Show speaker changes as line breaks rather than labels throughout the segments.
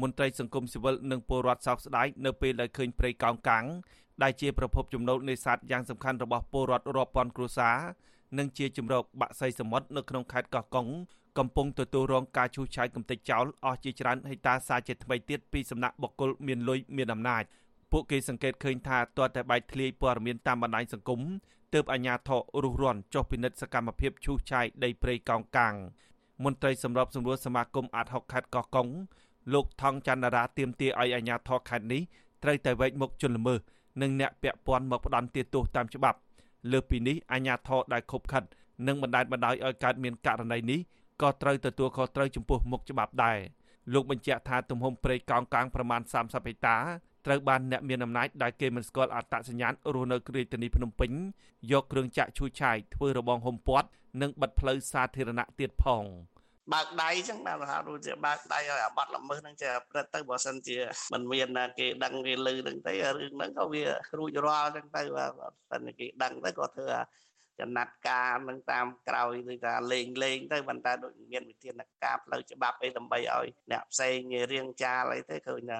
មន្ត្រីសង្គមស៊ីវិលនិងពលរដ្ឋសោកស្ដាយនៅពេលដែលឃើញព្រៃកោងកាំងដែលជាប្រភពចំណូលនេសាទយ៉ាងសំខាន់របស់ពលរដ្ឋរាប់ពាន់គ្រួសារនិងជាជំរកបាក់សីសមុទ្រនៅក្នុងខេត្តកោះកុងកំពុងទទួលរងការឈូសឆាយកំទេចចោលអស់ជាច្រើនហិកតាសាជាថ្មីទៀតពីសំណាក់បុគ្គលមានលុយមានអំណាចពួកគេសង្កេតឃើញថាទាល់តែបែកធ្លាយព័ត៌មានតាមបណ្ដាញសង្គមទើបអាជ្ញាធររុះរាន់ចុះពិនិត្យសកម្មភាពឈូសឆាយដីព្រៃកោងកាងមន្ត្រីសម្របសម្រួលសមាគមអាត60ខេត្តកោះកុង លោកថងច័ន្ទរាទៀមទាឲ្យអាជ្ញាធរខេត្តនេះត្រូវតែវែកមុខជន់ល្មើសនិងអ្នកពាក់ព័ន្ធមកផ្ដន់ទាទោសតាមច្បាប់លើពីនេះអាជ្ញាធរដែលខົບខិតនិងបណ្ដាលបណ្ដោយឲ្យកើតមានករណីនេះក៏ត្រូវទទួលខុសត្រូវចំពោះមុខច្បាប់ដែរលោកបញ្ជាក់ថាទំហំព្រៃកោងកាងប្រមាណ30ហិកតាត្រូវបានអ្នកមានអំណាចដែលគេមិនស្គាល់អត្តសញ្ញាណរស់នៅរាជធានីភ្នំពេញយកគ្រឿងចាក់ឈូសឆាយធ្វើរបងហុំព័ទ្ធនិងបិទផ្លូវសាធារណៈទៀតផង
បើកដៃចឹងបានថាដូចជាបើកដៃឲ្យអាបាត់ល្មើសហ្នឹងចេះប្រព្រឹត្តទៅបើសិនជាមិនមានគេដឹងគេលឺហ្នឹងទៅរឿងហ្នឹងក៏វារួចរាល់ចឹងទៅបើសិនគេដឹងទៅក៏ធ្វើចំណាត់ការនឹងតាមក្រោយដូចថាលេងលេងទៅប៉ុន្តែដូចមានវិធានការផ្លូវច្បាប់អីដើម្បីឲ្យអ្នកផ្សេងរៀងចាលអីទៅឃើញថា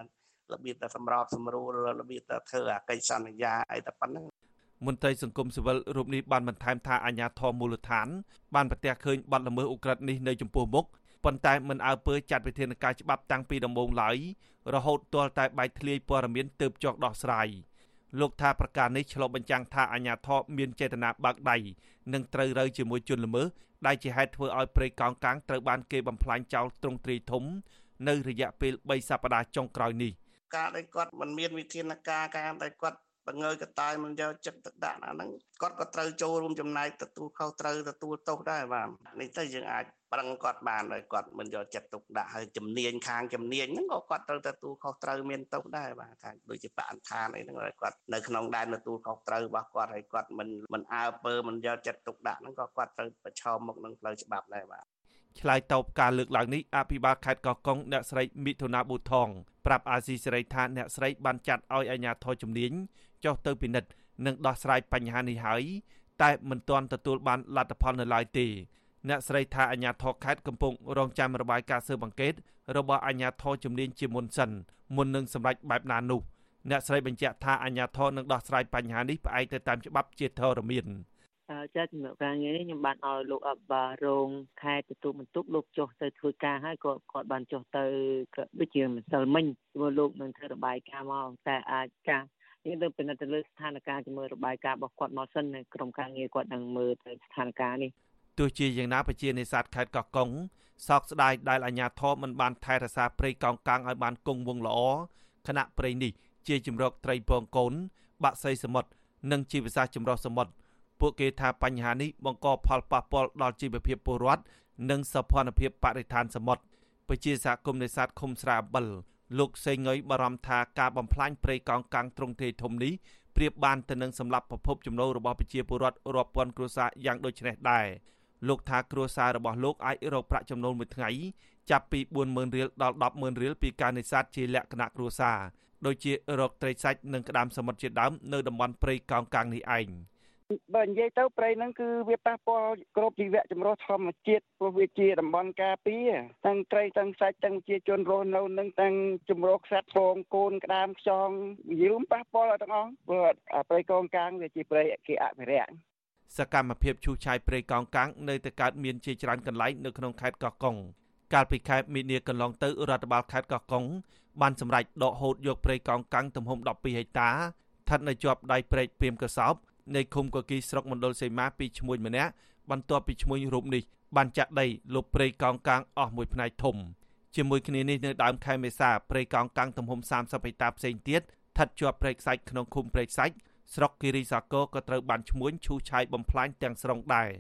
របៀបតែសម្របសម្រួលរបៀបតែធ្វើអាកិច្ចសន្យាអីតែប៉ុណ្្នឹង
មន្ត្រីសង្គមស៊ីវិលរូបនេះបានបន្ថែមថាអាញាធមមូលដ្ឋាន បានប្រទះឃើញបាត់ល្មើសអ ுக ្រិតនេះនៅចំពោះមុខប៉ុន្តែមិនអើពើចាត់វិធានការច្បាប់តាំងពីដំបូងឡើយរហូតទាល់តែបែកធ្លាយព័ត៌មានទើបចោះដោះស្រាយលោកថាប្រការនេះឆ្លុះបញ្ចាំងថាអាញាធមមានចេតនាបើកដៃនិងត្រូវរើជាមួយជនល្មើសដែលជាហេតុធ្វើឲ្យព្រៃកោងកាងត្រូវបានគេបំផ្លាញចោលទ្រង់ទ្រាយធំ នៅរយៈពេល3សប្តាហ៍ចុងក្រោយនេះ។
ការដែលគាត់មិនមានវិធានការការដែលគាត់ បង្ងើយកតើមិនយកចិត្តទុកដាក់អាហ្នឹងគាត់ក៏ត្រូវចូលរួមចំណែកទទួលខុសត្រូវទទួលទោសដែរបាទនេះទៅយើងអាចប្រឹងគាត់បានដោយគាត់មិនយកចិត្តទុកដាក់ហើយជំនាញខាងជំនាញហ្នឹងក៏គាត់ត្រូវទទួលខុសត្រូវមានទោសដែរបាទខាងដូចជាបរិស្ថានអីហ្នឹងគាត់នៅក្នុងដែនទទួលខុសត្រូវរបស់គាត់ហើយគាត់មិនមិនអើពើមិនយកចិត្តទុកដាក់ហ្នឹងក៏គាត់ត្រូវប្រឈមមុខនឹងផ្លូវច្បាប់ដែរបាទ
ឆ្លើយតបការលើកឡើងនេះអភិបាលខេត្តកោះកុងអ្នកស្រីមិថុនាប៊ូថង ប្រាប់អាស៊ីសេរីថាអ្នកស្រីបានចាត់ឲ្យអាជ្ញាធរជំនាញចុះទៅពិនិត្យនិងដោះស្រាយបញ្ហានេះហើយតែមិនទាន់ទទួលបានលទ្ធផលនៅឡើយទេអ្នកស្រីថាអាជ្ញាធរខេត្តកំពុងរងចាំរបាយការណ៍ស៊ើបអង្កេតរបស់អាជ្ញាធរជំនាញជាមុនសិនមុននឹងសម្រេចបែបណានោះអ្នកស្រីបញ្ជាក់ថាអាជ្ញាធរនឹងដោះស្រាយបញ្ហានេះផ្អែកទៅតាមច្បាប់ជាធរមាន។
ចាជំនួសការងារនេះខ្ញុំបានឲ្យលោកអបារងខេត្តទទួលបន្ទុកលោកចុះទៅធ្វើការហើយក៏គាត់បានចុះទៅដូចជាម្សិលមិញព្រោះលោកនឹងធ្វើរបាយការណ៍មកតែអាចការយើងទៅពិនិត្យទៅលើស្ថានភាពជាមួយរបាយការណ៍របស់គាត់មកសិនក្រុមការងារគាត់នឹងមើលទៅស្ថានភាពនេះ
ទោះជាយ៉ាងណាប្រជានេសាទខេត្តកោះកុងសោកស្ដាយដែលអាជ្ញាធរមិនបានថែរក្សាព្រៃកោងកាងឲ្យបានគង់វង្សល្អខណៈព្រៃនេះជាជំរកត្រីពងកូនបាក់សីសមុទ្រនិងជីវសាស្ត្រចម្រុះសមុទ្រ ពួកគេថាបញ្ហានេះបង្កផលប៉ះពាល់ដល់ជីវភាពពលរដ្ឋនិងសោភ័ណភាពបរិស្ថានសមុទ្រពជាសហគមន៍នេសាទឃុំស្រាអបិលលោកសេងងុយបារម្ភថាការបំផ្លាញព្រៃកោងកាំងទ្រង់ទ្រាយធំនេះប្រៀបបានទៅនឹងសម្លាប់ប្រភពចំណូលរបស់ប្រជាពលរដ្ឋរាប់ពាន់គ្រួសារយ៉ាងដូចនេះដែរលោកថាគ្រួសាររបស់លោកអាចរកប្រាក់ចំណូលមួយថ្ងៃចាប់ពី40000រៀលដល់100,000រៀលពីការនេសាទជាលក្ខណៈគ្រួសារដូចជារកត្រីសាច់និងក្តាមសមុទ្រជាដើមនៅតំបន់ព្រៃកោងកាំងនេះឯង។
បើនិយាយទៅព្រៃហ្នឹងគឺវាប៉ះពាល់គ្រប់ជីវៈចម្រុះធម្មជាតិព្រោះវាជាតំបន់ការពារទាំងត្រីទាំងសាច់ទាំងជាជនរស់នៅនឹងទាំងចម្រុះខ្សាត់ហ្វងកូនក្តាមខ្យងនិយាយរួមប៉ះពាល់ទាំងអស់ព្រោះព្រៃកងកាងវាជាព្រៃគេអភិរក្ស
សកម្មភាពឈូសឆាយព្រៃកោងកាំងនៅតែកើតមានជាច្រើនកន្លែងនៅក្នុងខេត្តកោះកុងកាលពីខែមីនាកន្លងទៅរដ្ឋបាលខេត្តកោះកុងបានសម្រេចដកហូតយកព្រៃកោងកាំងទំហំ12ហិកតាស្ថិតនៅជាប់ដៃព្រែកព្រាមកសោប នៃឃុំកគីស្រុកមណ្ឌលសីមាពីឈ្មោះម្នាក់បន្ទាប់ពីឈ្មោះរូបនេះបានចាក់ដីលុបព្រៃកោងកាងអស់មួយផ្នែកធំជាមួយគ្នានេះនៅដើមខែមេសាព្រៃកោងកាងទំហំ30ហិកតាផ្សេងទៀតស្ថិតជាប់ព្រៃខ្សាច់ក្នុងឃុំព្រៃខ្សាច់ស្រុកគិរីសាគរក៏ត្រូវបានឈ្មួញឈូសឆាយបំផ្លាញទាំងស្រុងដែរ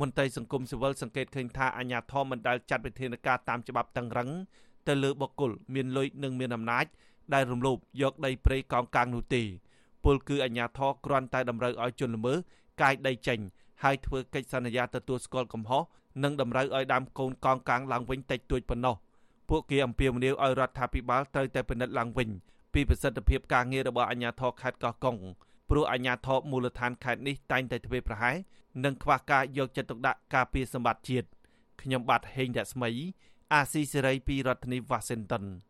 មន្ត្រីសង្គមស៊ីវិលសង្កេតឃើញថាអាញាធមមិនដែលចាត់វិធានការតាមច្បាប់តឹងរឹងទៅលើបុគ្គលមានលុយនិងមានអំណាចដែលរំលោភយកដីព្រៃកោងកាងនោះទេ ពលគឺអាជ្ញាធរគ្រាន់តែតម្រូវឲ្យជនល្មើសកាយដីចេញហើយធ្វើកិច្ចសន្យាទទួលស្គាល់កំហុសនិងតម្រូវឲ្យដើមកូនកងកាងឡើងវិញតិចតួចប៉ុណ្ណោះពួកគេអំពាវនាវឲ្យរដ្ឋាភិបាលត្រូវតែពិនិត្យឡើងវិញពីប្រសិទ្ធភាពការងាររបស់អាជ្ញាធរខេត្តកោះកុងព្រោះអាជ្ញាធរមូលដ្ឋានខេត្តនេះតែងតែធ្វើប្រហែសនិងខ្វះការយកចិត្តទុកដាក់ការពារសម្បត្តិជាតិខ្ញុំបាទហេងរស្មី អាស៊ីសេរីពីរដ្ឋធានី Washington